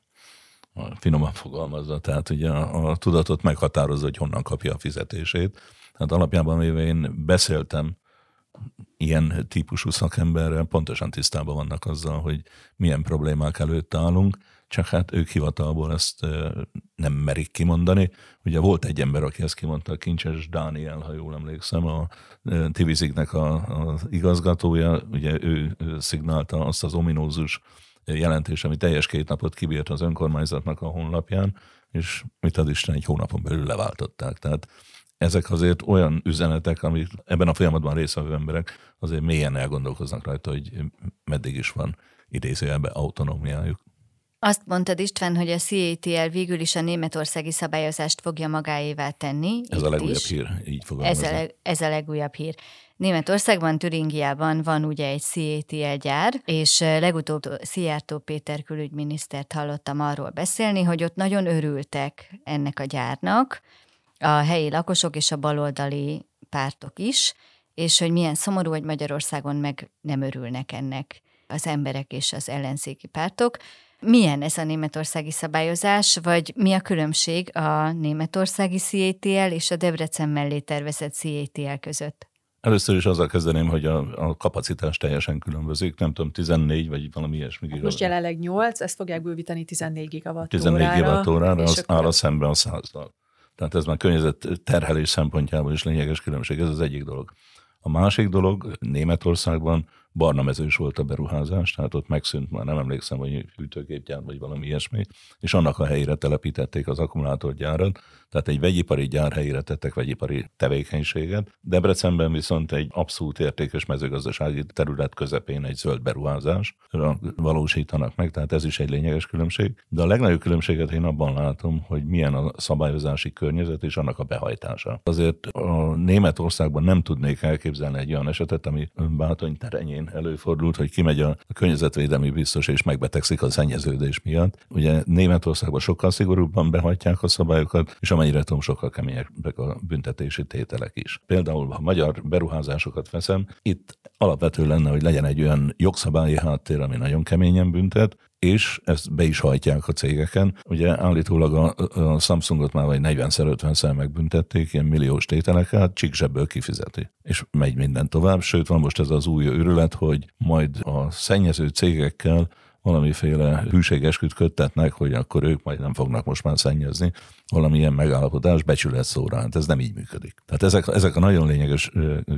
Finoman fogalmazza, tehát ugye a, a tudatot meghatározza, hogy honnan kapja a fizetését. Tehát alapjában véve én beszéltem ilyen típusú szakemberrel, pontosan tisztában vannak azzal, hogy milyen problémák előtt állunk, csak hát ők hivatalból ezt nem merik kimondani. Ugye volt egy ember, aki ezt kimondta, a Kincses Dániel, ha jól emlékszem, a Tiviziknek a, a igazgatója, ugye ő szignálta azt az ominózus jelentés, ami teljes két napot kibírt az önkormányzatnak a honlapján, és mit ad Isten, egy hónapon belül leváltották. Tehát ezek azért olyan üzenetek, amik ebben a folyamatban részvevő emberek azért mélyen elgondolkoznak rajta, hogy meddig is van idézőjelben autonómiájuk. Azt mondtad István, hogy a CATL végül is a németországi szabályozást fogja magáévá tenni. Ez a legújabb is. hír, így ez a, ez a legújabb hír. Németországban, Türingiában van ugye egy CATL gyár, és legutóbb Szijjártó Péter külügyminisztert hallottam arról beszélni, hogy ott nagyon örültek ennek a gyárnak, a helyi lakosok és a baloldali pártok is, és hogy milyen szomorú, hogy Magyarországon meg nem örülnek ennek az emberek és az ellenzéki pártok. Milyen ez a németországi szabályozás, vagy mi a különbség a németországi CATL és a Debrecen mellé tervezett CATL között? Először is azzal kezdeném, hogy a, a kapacitás teljesen különbözik, nem tudom, 14 vagy valami ilyesmi gigawatt. Most jelenleg 8, ezt fogják bővíteni 14 gigawatt 14 gigawatt órára, az áll a szemben a 100 Tehát ez már környezet terhelés szempontjából is lényeges különbség, ez az egyik dolog. A másik dolog, Németországban barna mezős volt a beruházás, tehát ott megszűnt, már nem emlékszem, hogy hűtőgépgyár vagy valami ilyesmi, és annak a helyére telepítették az akkumulátorgyárat, tehát egy vegyipari gyár helyére tettek vegyipari tevékenységet. Debrecenben viszont egy abszolút értékes mezőgazdasági terület közepén egy zöld beruházás valósítanak meg, tehát ez is egy lényeges különbség. De a legnagyobb különbséget én abban látom, hogy milyen a szabályozási környezet és annak a behajtása. Azért a Németországban nem tudnék elképzelni egy olyan esetet, ami Bátony terenyén előfordult, hogy kimegy a környezetvédelmi biztos és megbetegszik a szennyeződés miatt. Ugye Németországban sokkal szigorúbban behajtják a szabályokat, és amennyire tudom, sokkal keményebbek a büntetési tételek is. Például, ha magyar beruházásokat veszem, itt alapvető lenne, hogy legyen egy olyan jogszabályi háttér, ami nagyon keményen büntet, és ezt be is hajtják a cégeken. Ugye állítólag a, a Samsungot már vagy 40-50-szer megbüntették, ilyen milliós tételekkel, csíkzsebből kifizeti. És megy minden tovább, sőt van most ez az új őrület, hogy majd a szennyező cégekkel valamiféle hűségesküt köttetnek, hogy akkor ők majd nem fognak most már szennyezni. Valamilyen megállapodás becsület szóra. Hát ez nem így működik. Tehát ezek, ezek a nagyon lényeges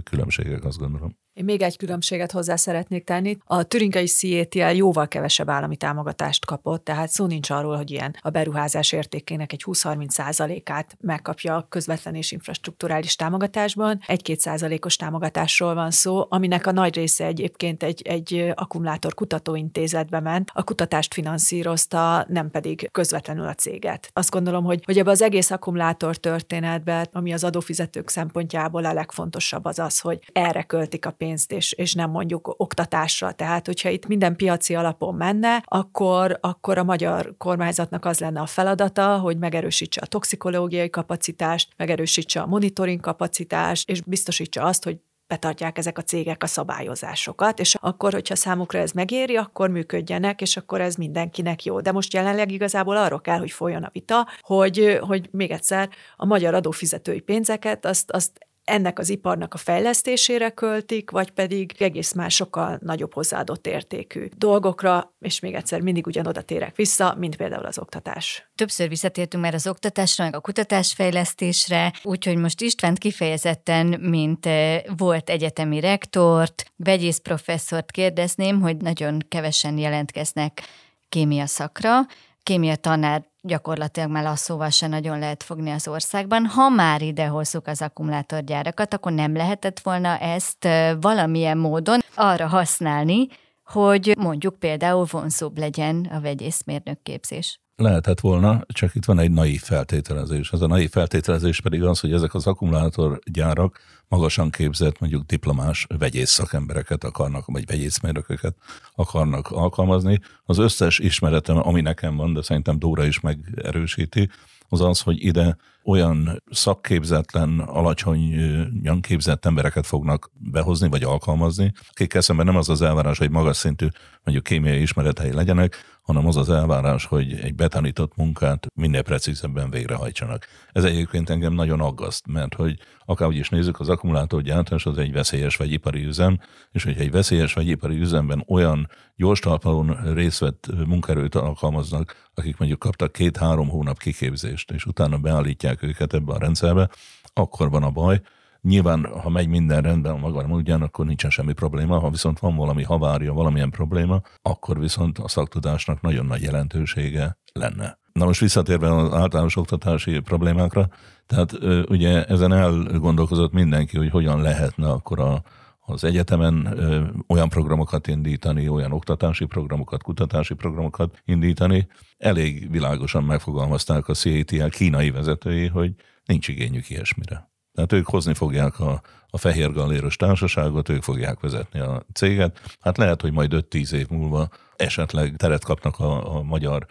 különbségek, azt gondolom. Én még egy különbséget hozzá szeretnék tenni. A türingai CATL jóval kevesebb állami támogatást kapott, tehát szó nincs arról, hogy ilyen a beruházás értékének egy 20-30 százalékát megkapja a közvetlen és infrastruktúrális támogatásban. Egy-két százalékos támogatásról van szó, aminek a nagy része egyébként egy, egy akkumulátor kutatóintézetbe ment, a kutatást finanszírozta, nem pedig közvetlenül a céget. Azt gondolom, hogy, hogy ebbe az egész akkumulátor történetben, ami az adófizetők szempontjából a legfontosabb az az, hogy erre költik a pénzt, és, és nem mondjuk oktatásra. Tehát, hogyha itt minden piaci alapon menne, akkor, akkor a magyar kormányzatnak az lenne a feladata, hogy megerősítse a toxikológiai kapacitást, megerősítse a monitoring kapacitást, és biztosítsa azt, hogy betartják ezek a cégek a szabályozásokat, és akkor, hogyha számukra ez megéri, akkor működjenek, és akkor ez mindenkinek jó. De most jelenleg igazából arról kell, hogy folyjon a vita, hogy, hogy még egyszer a magyar adófizetői pénzeket azt, azt ennek az iparnak a fejlesztésére költik, vagy pedig egész más sokkal nagyobb hozzáadott értékű dolgokra, és még egyszer mindig ugyanoda térek vissza, mint például az oktatás. Többször visszatértünk már az oktatásra, meg a kutatásfejlesztésre, úgyhogy most Istvánt kifejezetten, mint eh, volt egyetemi rektort, vegyész professzort kérdezném, hogy nagyon kevesen jelentkeznek kémia szakra, kémia tanár gyakorlatilag már lasszóval se nagyon lehet fogni az országban. Ha már ide hozzuk az akkumulátorgyárakat, akkor nem lehetett volna ezt valamilyen módon arra használni, hogy mondjuk például vonzóbb legyen a vegyészmérnök képzés. Lehetett volna, csak itt van egy naív feltételezés. Az a naív feltételezés pedig az, hogy ezek az akkumulátorgyárak magasan képzett, mondjuk diplomás vegyész szakembereket akarnak, vagy vegyészmérnököket akarnak alkalmazni. Az összes ismeretem, ami nekem van, de szerintem Dóra is megerősíti, az az, hogy ide olyan szakképzetlen, alacsonyan képzett embereket fognak behozni, vagy alkalmazni, akik eszemben nem az az elvárás, hogy magas szintű mondjuk kémiai ismeretei legyenek, hanem az az elvárás, hogy egy betanított munkát minél precízebben végrehajtsanak. Ez egyébként engem nagyon aggaszt, mert hogy akárhogy is nézzük, az akkumulátorgyártás az egy veszélyes vegyipari üzem, és hogyha egy veszélyes vegyipari üzemben olyan gyors talpalon részt vett munkerőt alkalmaznak, akik mondjuk kaptak két-három hónap kiképzést, és utána beállítják őket ebbe a rendszerbe, akkor van a baj, Nyilván, ha megy minden rendben a maga módján, akkor nincsen semmi probléma, ha viszont van valami havária, valamilyen probléma, akkor viszont a szaktudásnak nagyon nagy jelentősége lenne. Na most visszatérve az általános oktatási problémákra, tehát ugye ezen elgondolkozott mindenki, hogy hogyan lehetne akkor a, az egyetemen ö, olyan programokat indítani, olyan oktatási programokat, kutatási programokat indítani. Elég világosan megfogalmazták a CATL kínai vezetői, hogy nincs igényük ilyesmire. Tehát ők hozni fogják a, a fehér galléros társaságot, ők fogják vezetni a céget. Hát lehet, hogy majd 5-10 év múlva esetleg teret kapnak a, a magyar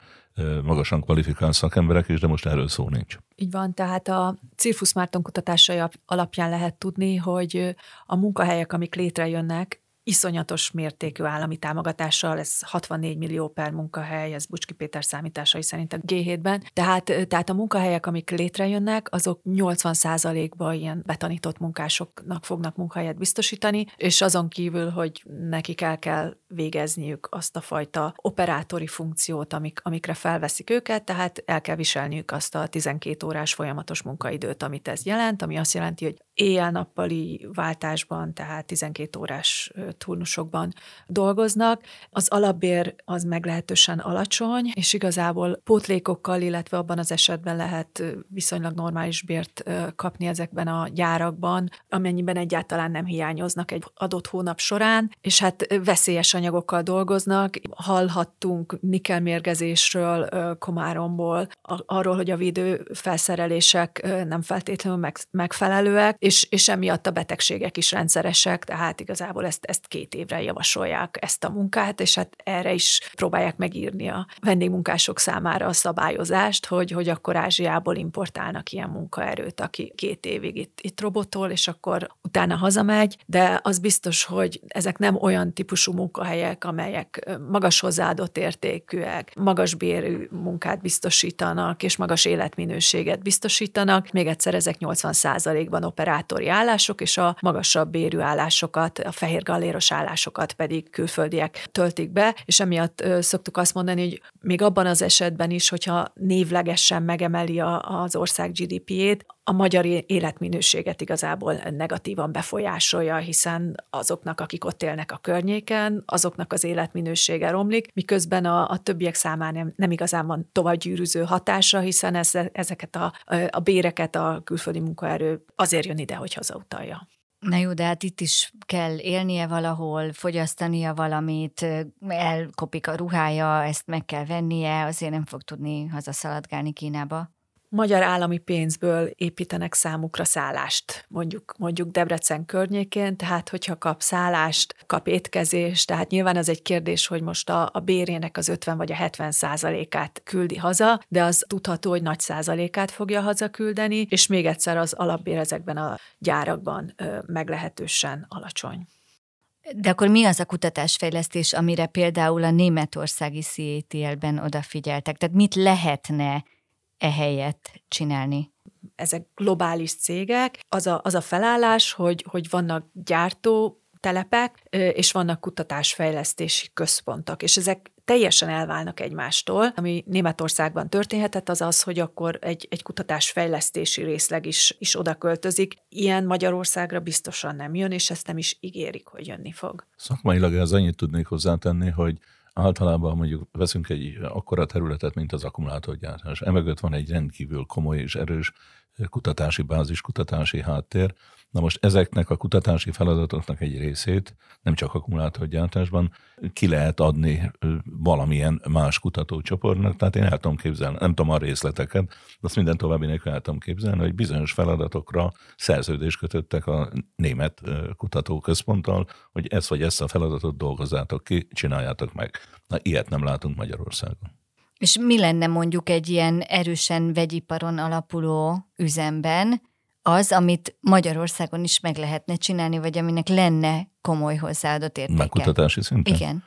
magasan kvalifikált szakemberek is, de most erről szó nincs. Így van, tehát a Cirfus Márton kutatásai alapján lehet tudni, hogy a munkahelyek, amik létrejönnek, iszonyatos mértékű állami támogatással, ez 64 millió per munkahely, ez Bucski Péter számításai szerint a G7-ben. Tehát, tehát a munkahelyek, amik létrejönnek, azok 80%-ban ilyen betanított munkásoknak fognak munkahelyet biztosítani, és azon kívül, hogy nekik el kell végezniük azt a fajta operátori funkciót, amik, amikre felveszik őket, tehát el kell viselniük azt a 12 órás folyamatos munkaidőt, amit ez jelent, ami azt jelenti, hogy éjjel-nappali váltásban, tehát 12 órás turnusokban dolgoznak. Az alapbér az meglehetősen alacsony, és igazából pótlékokkal, illetve abban az esetben lehet viszonylag normális bért kapni ezekben a gyárakban, amennyiben egyáltalán nem hiányoznak egy adott hónap során, és hát veszélyes anyagokkal dolgoznak. Hallhattunk nikelmérgezésről Komáromból, arról, hogy a védő felszerelések nem feltétlenül megfelelőek, és, és emiatt a betegségek is rendszeresek, tehát igazából ezt, ezt két évre javasolják ezt a munkát, és hát erre is próbálják megírni a vendégmunkások számára a szabályozást, hogy, hogy akkor Ázsiából importálnak ilyen munkaerőt, aki két évig itt, itt robotol, és akkor utána hazamegy, de az biztos, hogy ezek nem olyan típusú munkahelyek, amelyek magas hozzáadott értékűek, magas bérű munkát biztosítanak, és magas életminőséget biztosítanak. Még egyszer ezek 80%-ban operál operátori állások, és a magasabb bérű állásokat, a fehér galléros állásokat pedig külföldiek töltik be, és emiatt szoktuk azt mondani, hogy még abban az esetben is, hogyha névlegesen megemeli az ország GDP-ét, a magyar életminőséget igazából negatívan befolyásolja, hiszen azoknak, akik ott élnek a környéken, azoknak az életminősége romlik, miközben a, a többiek számára nem, nem igazán van tovább gyűrűző hatása, hiszen ez, ezeket a, a béreket a külföldi munkaerő azért jön ide, hogy hazautalja. Na jó, de hát itt is kell élnie valahol, fogyasztania valamit, elkopik a ruhája, ezt meg kell vennie, azért nem fog tudni hazaszaladgálni Kínába magyar állami pénzből építenek számukra szállást, mondjuk, mondjuk Debrecen környékén, tehát hogyha kap szállást, kap étkezést, tehát nyilván az egy kérdés, hogy most a, a bérének az 50 vagy a 70 százalékát küldi haza, de az tudható, hogy nagy százalékát fogja hazaküldeni, és még egyszer az alapbér ezekben a gyárakban ö, meglehetősen alacsony. De akkor mi az a kutatásfejlesztés, amire például a németországi CATL-ben odafigyeltek? Tehát mit lehetne ehelyett csinálni? Ezek globális cégek. Az a, az a felállás, hogy, hogy vannak gyártó telepek, és vannak kutatásfejlesztési központok, és ezek teljesen elválnak egymástól. Ami Németországban történhetett, az az, hogy akkor egy, egy kutatásfejlesztési részleg is, is oda költözik. Ilyen Magyarországra biztosan nem jön, és ezt nem is ígérik, hogy jönni fog. Szakmailag ez annyit tudnék hozzátenni, hogy általában mondjuk veszünk egy akkora területet, mint az akkumulátorgyártás. Emögött van egy rendkívül komoly és erős kutatási bázis, kutatási háttér. Na most ezeknek a kutatási feladatoknak egy részét, nem csak akkumulátorgyártásban, ki lehet adni valamilyen más kutatócsoportnak, tehát én el tudom képzelni, nem tudom a részleteket, de azt minden további nélkül el tudom képzelni, hogy bizonyos feladatokra szerződést kötöttek a német kutatóközponttal, hogy ezt vagy ezt a feladatot dolgozzátok ki, csináljátok meg. Na, ilyet nem látunk Magyarországon. És mi lenne mondjuk egy ilyen erősen vegyiparon alapuló üzemben az, amit Magyarországon is meg lehetne csinálni, vagy aminek lenne komoly hozzáadott értéke? Megkutatási szinten? Igen.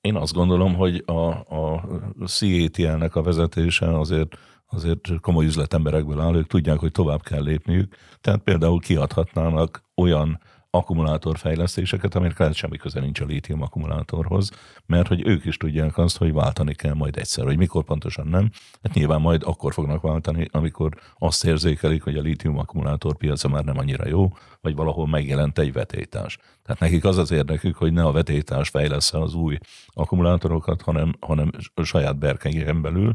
Én azt gondolom, hogy a, a CATL-nek a vezetése azért azért komoly üzletemberekből áll, ők tudják, hogy tovább kell lépniük, tehát például kiadhatnának olyan akkumulátorfejlesztéseket, amelyek lehet semmi köze nincs a lítium akkumulátorhoz, mert hogy ők is tudják azt, hogy váltani kell majd egyszer, hogy mikor pontosan nem. Hát nyilván majd akkor fognak váltani, amikor azt érzékelik, hogy a lítium akkumulátor piaca már nem annyira jó, vagy valahol megjelent egy vetétás. Tehát nekik az az érdekük, hogy ne a vetétás fejlesz az új akkumulátorokat, hanem, hanem saját berkeigen belül.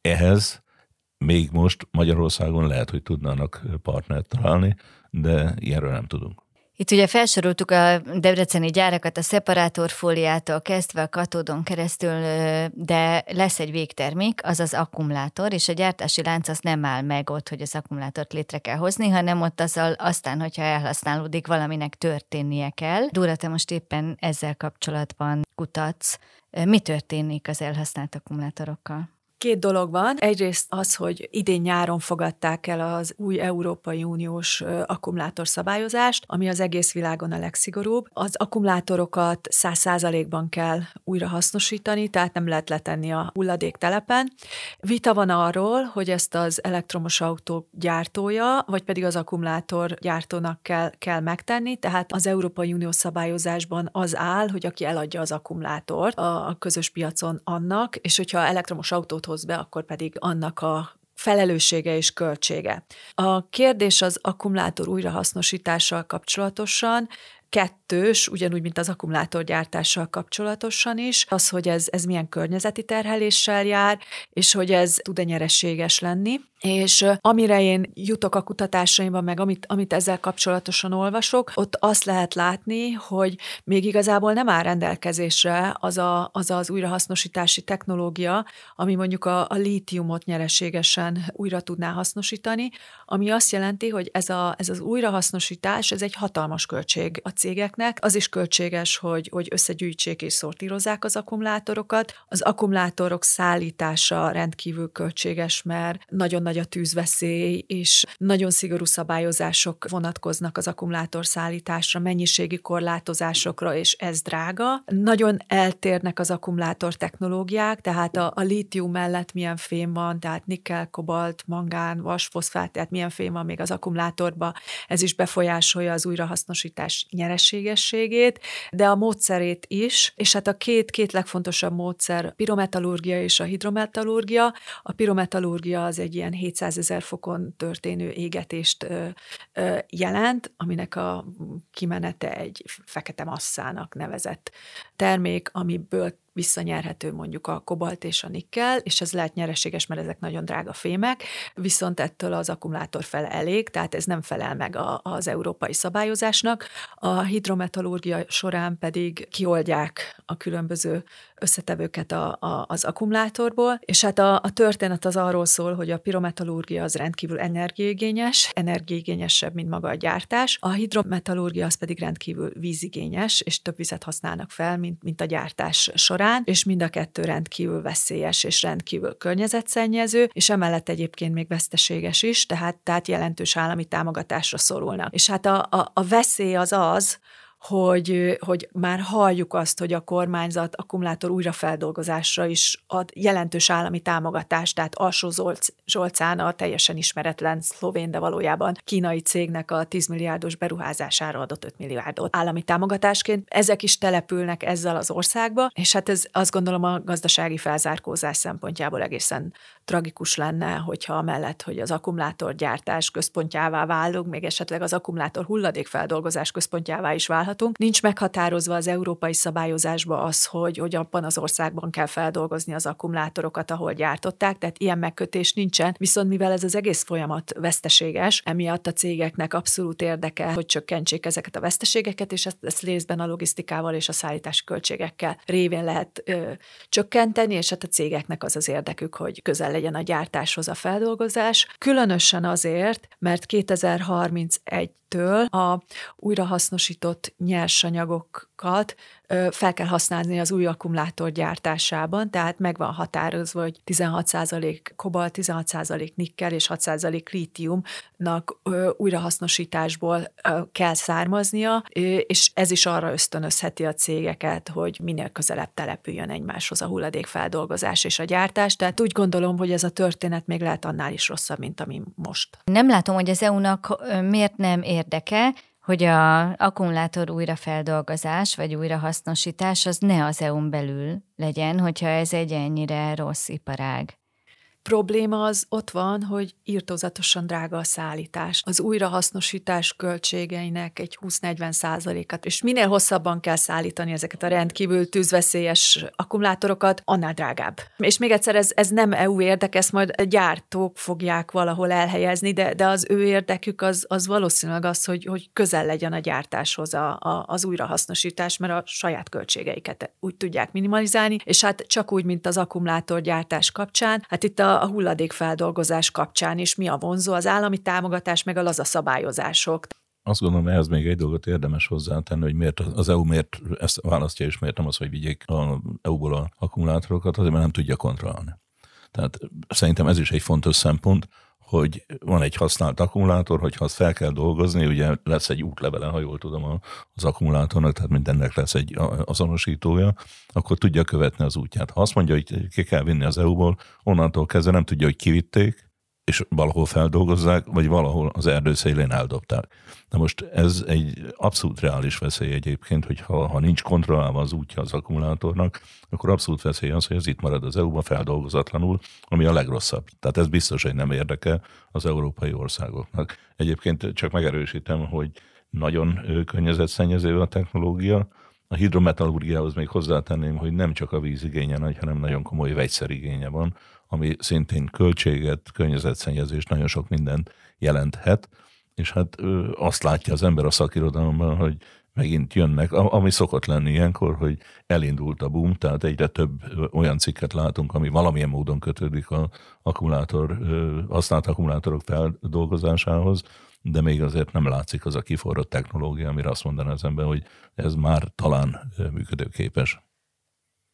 Ehhez még most Magyarországon lehet, hogy tudnának partnert találni, de ilyenről nem tudunk. Itt ugye felsoroltuk a debreceni gyárakat, a szeparátorfóliától kezdve a katódon keresztül, de lesz egy végtermék, az az akkumulátor, és a gyártási lánc az nem áll meg ott, hogy az akkumulátort létre kell hozni, hanem ott az, aztán, hogyha elhasználódik, valaminek történnie kell. Dóra, te most éppen ezzel kapcsolatban kutatsz. Mi történik az elhasznált akkumulátorokkal? Két dolog van. Egyrészt az, hogy idén nyáron fogadták el az új Európai Uniós akkumulátorszabályozást, ami az egész világon a legszigorúbb. Az akkumulátorokat 100%-ban kell újra hasznosítani, tehát nem lehet letenni a hulladéktelepen. Vita van arról, hogy ezt az elektromos autó gyártója, vagy pedig az akkumulátor gyártónak kell, kell megtenni, tehát az Európai Unió szabályozásban az áll, hogy aki eladja az akkumulátort a közös piacon annak, és hogyha elektromos autót hoz be, akkor pedig annak a felelőssége és költsége. A kérdés az akkumulátor újrahasznosítással kapcsolatosan kettős, ugyanúgy, mint az akkumulátorgyártással kapcsolatosan is, az, hogy ez, ez milyen környezeti terheléssel jár, és hogy ez tud-e nyereséges lenni. És amire én jutok a kutatásaimban, meg amit, amit ezzel kapcsolatosan olvasok, ott azt lehet látni, hogy még igazából nem áll rendelkezésre az a, az, az újrahasznosítási technológia, ami mondjuk a, a lítiumot nyereségesen újra tudná hasznosítani, ami azt jelenti, hogy ez, a, ez az újrahasznosítás, ez egy hatalmas költség a cégeknek. Az is költséges, hogy, hogy összegyűjtsék és szortírozzák az akkumulátorokat. Az akkumulátorok szállítása rendkívül költséges, mert nagyon nagy a tűzveszély, és nagyon szigorú szabályozások vonatkoznak az akkumulátor szállításra, mennyiségi korlátozásokra, és ez drága. Nagyon eltérnek az akkumulátor technológiák, tehát a, a lítium mellett milyen fém van, tehát nikkel, kobalt, mangán, vas, foszfát, tehát milyen fém van még az akkumulátorba, ez is befolyásolja az újrahasznosítás nyereségességét, de a módszerét is, és hát a két, két legfontosabb módszer, a pirometallurgia és a hidrometallurgia. A pirometallurgia az egy ilyen 700 ezer fokon történő égetést jelent, aminek a kimenete egy fekete masszának nevezett termék, amiből visszanyerhető mondjuk a kobalt és a nikkel, és ez lehet nyereséges, mert ezek nagyon drága fémek, viszont ettől az akkumulátor fele elég, tehát ez nem felel meg a, az európai szabályozásnak. A hidrometallurgia során pedig kioldják a különböző összetevőket a, a, az akkumulátorból, és hát a, a történet az arról szól, hogy a pirometallurgia az rendkívül energiaigényes, energiaigényesebb, mint maga a gyártás, a hidrometallurgia az pedig rendkívül vízigényes, és több vizet használnak fel, mint, mint a gyártás során, és mind a kettő rendkívül veszélyes és rendkívül környezetszennyező, és emellett egyébként még veszteséges is, tehát, tehát jelentős állami támogatásra szorulnak. És hát a, a, a veszély az az, hogy, hogy már halljuk azt, hogy a kormányzat akkumulátor újrafeldolgozásra is ad jelentős állami támogatást, tehát Alsó Zsolcán a teljesen ismeretlen szlovén, de valójában kínai cégnek a 10 milliárdos beruházására adott 5 milliárdot állami támogatásként. Ezek is települnek ezzel az országba, és hát ez azt gondolom a gazdasági felzárkózás szempontjából egészen tragikus lenne, hogyha mellett, hogy az akkumulátorgyártás központjává válunk, még esetleg az akkumulátor hulladékfeldolgozás központjává is válhatunk. Nincs meghatározva az európai szabályozásba az, hogy, hogy abban az országban kell feldolgozni az akkumulátorokat, ahol gyártották, tehát ilyen megkötés nincsen. Viszont mivel ez az egész folyamat veszteséges, emiatt a cégeknek abszolút érdeke, hogy csökkentsék ezeket a veszteségeket, és ezt, ezt részben a logisztikával és a szállítási költségekkel révén lehet ö, csökkenteni, és hát a cégeknek az az érdekük, hogy közel legyen a gyártáshoz a feldolgozás. Különösen azért, mert 2031-től a újrahasznosított nyersanyagokat fel kell használni az új akkumulátor gyártásában, tehát meg van határozva, hogy 16% kobalt, 16% nikkel és 6% lítiumnak újrahasznosításból kell származnia, és ez is arra ösztönözheti a cégeket, hogy minél közelebb települjön egymáshoz a hulladékfeldolgozás és a gyártás. Tehát úgy gondolom, hogy ez a történet még lehet annál is rosszabb, mint ami most. Nem látom, hogy az EU-nak miért nem érdeke, hogy a akkumulátor újrafeldolgozás vagy újrahasznosítás az ne az EU-n belül legyen, hogyha ez egy ennyire rossz iparág probléma az ott van, hogy írtózatosan drága a szállítás. Az újrahasznosítás költségeinek egy 20-40 százalékat, és minél hosszabban kell szállítani ezeket a rendkívül tűzveszélyes akkumulátorokat, annál drágább. És még egyszer, ez, ez nem EU érdek, ezt majd a gyártók fogják valahol elhelyezni, de, de az ő érdekük az, az valószínűleg az, hogy, hogy közel legyen a gyártáshoz a, a, az újrahasznosítás, mert a saját költségeiket úgy tudják minimalizálni, és hát csak úgy, mint az akkumulátorgyártás kapcsán, hát itt a a hulladékfeldolgozás kapcsán is mi a vonzó, az állami támogatás, meg a laza szabályozások. Azt gondolom, ehhez még egy dolgot érdemes hozzátenni, hogy miért az EU miért ezt választja, és miért nem az, hogy vigyék a EU-ból a akkumulátorokat, azért mert nem tudja kontrollálni. Tehát szerintem ez is egy fontos szempont, hogy van egy használt akkumulátor, hogyha azt fel kell dolgozni, ugye lesz egy útlevele, ha jól tudom, az akkumulátornak, tehát mindennek lesz egy azonosítója, akkor tudja követni az útját. Ha azt mondja, hogy ki kell vinni az EU-ból, onnantól kezdve nem tudja, hogy kivitték, és valahol feldolgozzák, vagy valahol az erdő szélén eldobták. Na most ez egy abszolút reális veszély egyébként, hogy ha, ha nincs kontrollálva az útja az akkumulátornak, akkor abszolút veszély az, hogy ez itt marad az EU-ban feldolgozatlanul, ami a legrosszabb. Tehát ez biztos, hogy nem érdeke az európai országoknak. Egyébként csak megerősítem, hogy nagyon környezetszennyező a technológia, a hidrometallurgiához még hozzátenném, hogy nem csak a vízigénye nagy, hanem nagyon komoly vegyszerigénye van, ami szintén költséget, környezetszennyezést, nagyon sok mindent jelenthet, és hát azt látja az ember a szakirodalomban, hogy megint jönnek, ami szokott lenni ilyenkor, hogy elindult a boom, tehát egyre több olyan cikket látunk, ami valamilyen módon kötődik a akkumulátor, használt akkumulátorok feldolgozásához, de még azért nem látszik az a kiforrott technológia, amire azt mondaná az ember, hogy ez már talán működőképes.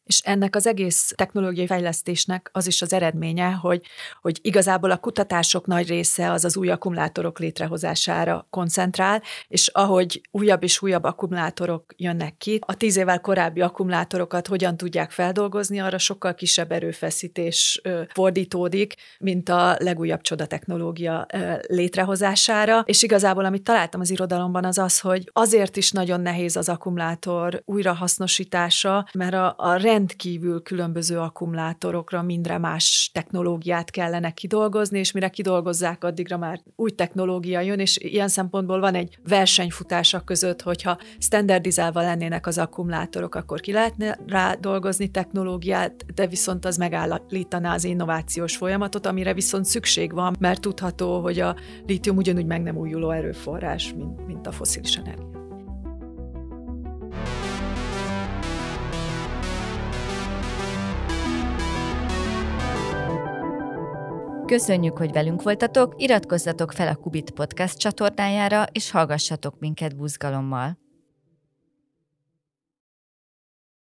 És ennek az egész technológiai fejlesztésnek az is az eredménye, hogy, hogy igazából a kutatások nagy része az az új akkumulátorok létrehozására koncentrál, és ahogy újabb és újabb akkumulátorok jönnek ki, a tíz évvel korábbi akkumulátorokat hogyan tudják feldolgozni, arra sokkal kisebb erőfeszítés fordítódik, mint a legújabb csoda technológia létrehozására. És igazából, amit találtam az irodalomban, az az, hogy azért is nagyon nehéz az akkumulátor újrahasznosítása, mert a, a rendkívül különböző akkumulátorokra mindre más technológiát kellene kidolgozni, és mire kidolgozzák, addigra már új technológia jön, és ilyen szempontból van egy versenyfutása között, hogyha standardizálva lennének az akkumulátorok, akkor ki lehetne rá dolgozni technológiát, de viszont az megállítaná az innovációs folyamatot, amire viszont szükség van, mert tudható, hogy a lítium ugyanúgy meg nem újuló erőforrás, mint, mint a foszilis energia. Köszönjük, hogy velünk voltatok, iratkozzatok fel a Kubit podcast csatornájára, és hallgassatok minket buzgalommal.